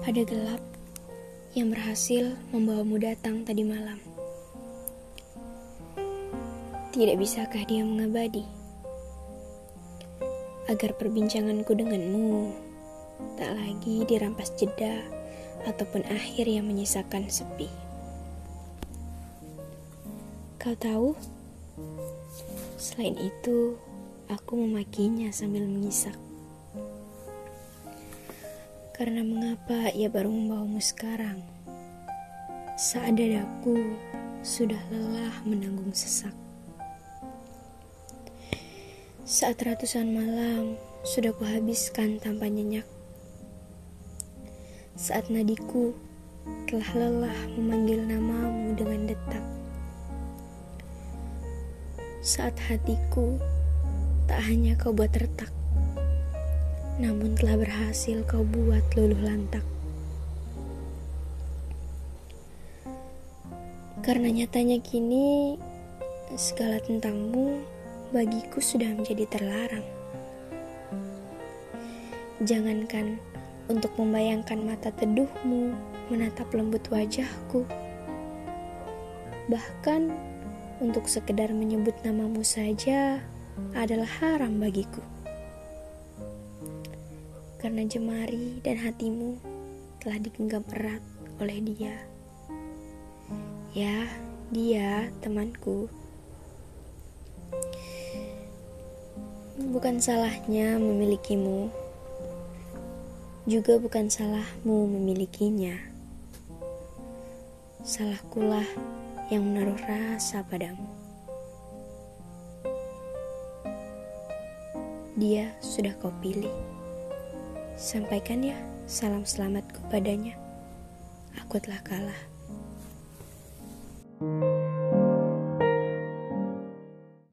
pada gelap yang berhasil membawamu datang tadi malam. Tidak bisakah dia mengabadi? Agar perbincanganku denganmu tak lagi dirampas jeda ataupun akhir yang menyisakan sepi. Kau tahu, selain itu, aku memakinya sambil mengisak. Karena mengapa ia baru membawamu sekarang? Saat dadaku sudah lelah menanggung sesak. Saat ratusan malam sudah kuhabiskan tanpa nyenyak. Saat nadiku telah lelah memanggil namamu dengan detak. Saat hatiku tak hanya kau buat retak namun telah berhasil kau buat luluh lantak. Karena nyatanya kini segala tentangmu bagiku sudah menjadi terlarang. Jangankan untuk membayangkan mata teduhmu menatap lembut wajahku. Bahkan untuk sekedar menyebut namamu saja adalah haram bagiku karena jemari dan hatimu telah digenggam erat oleh dia. Ya, dia temanku. Bukan salahnya memilikimu, juga bukan salahmu memilikinya. Salahkulah yang menaruh rasa padamu. Dia sudah kau pilih. Sampaikan ya salam selamat kepadanya. Aku telah kalah.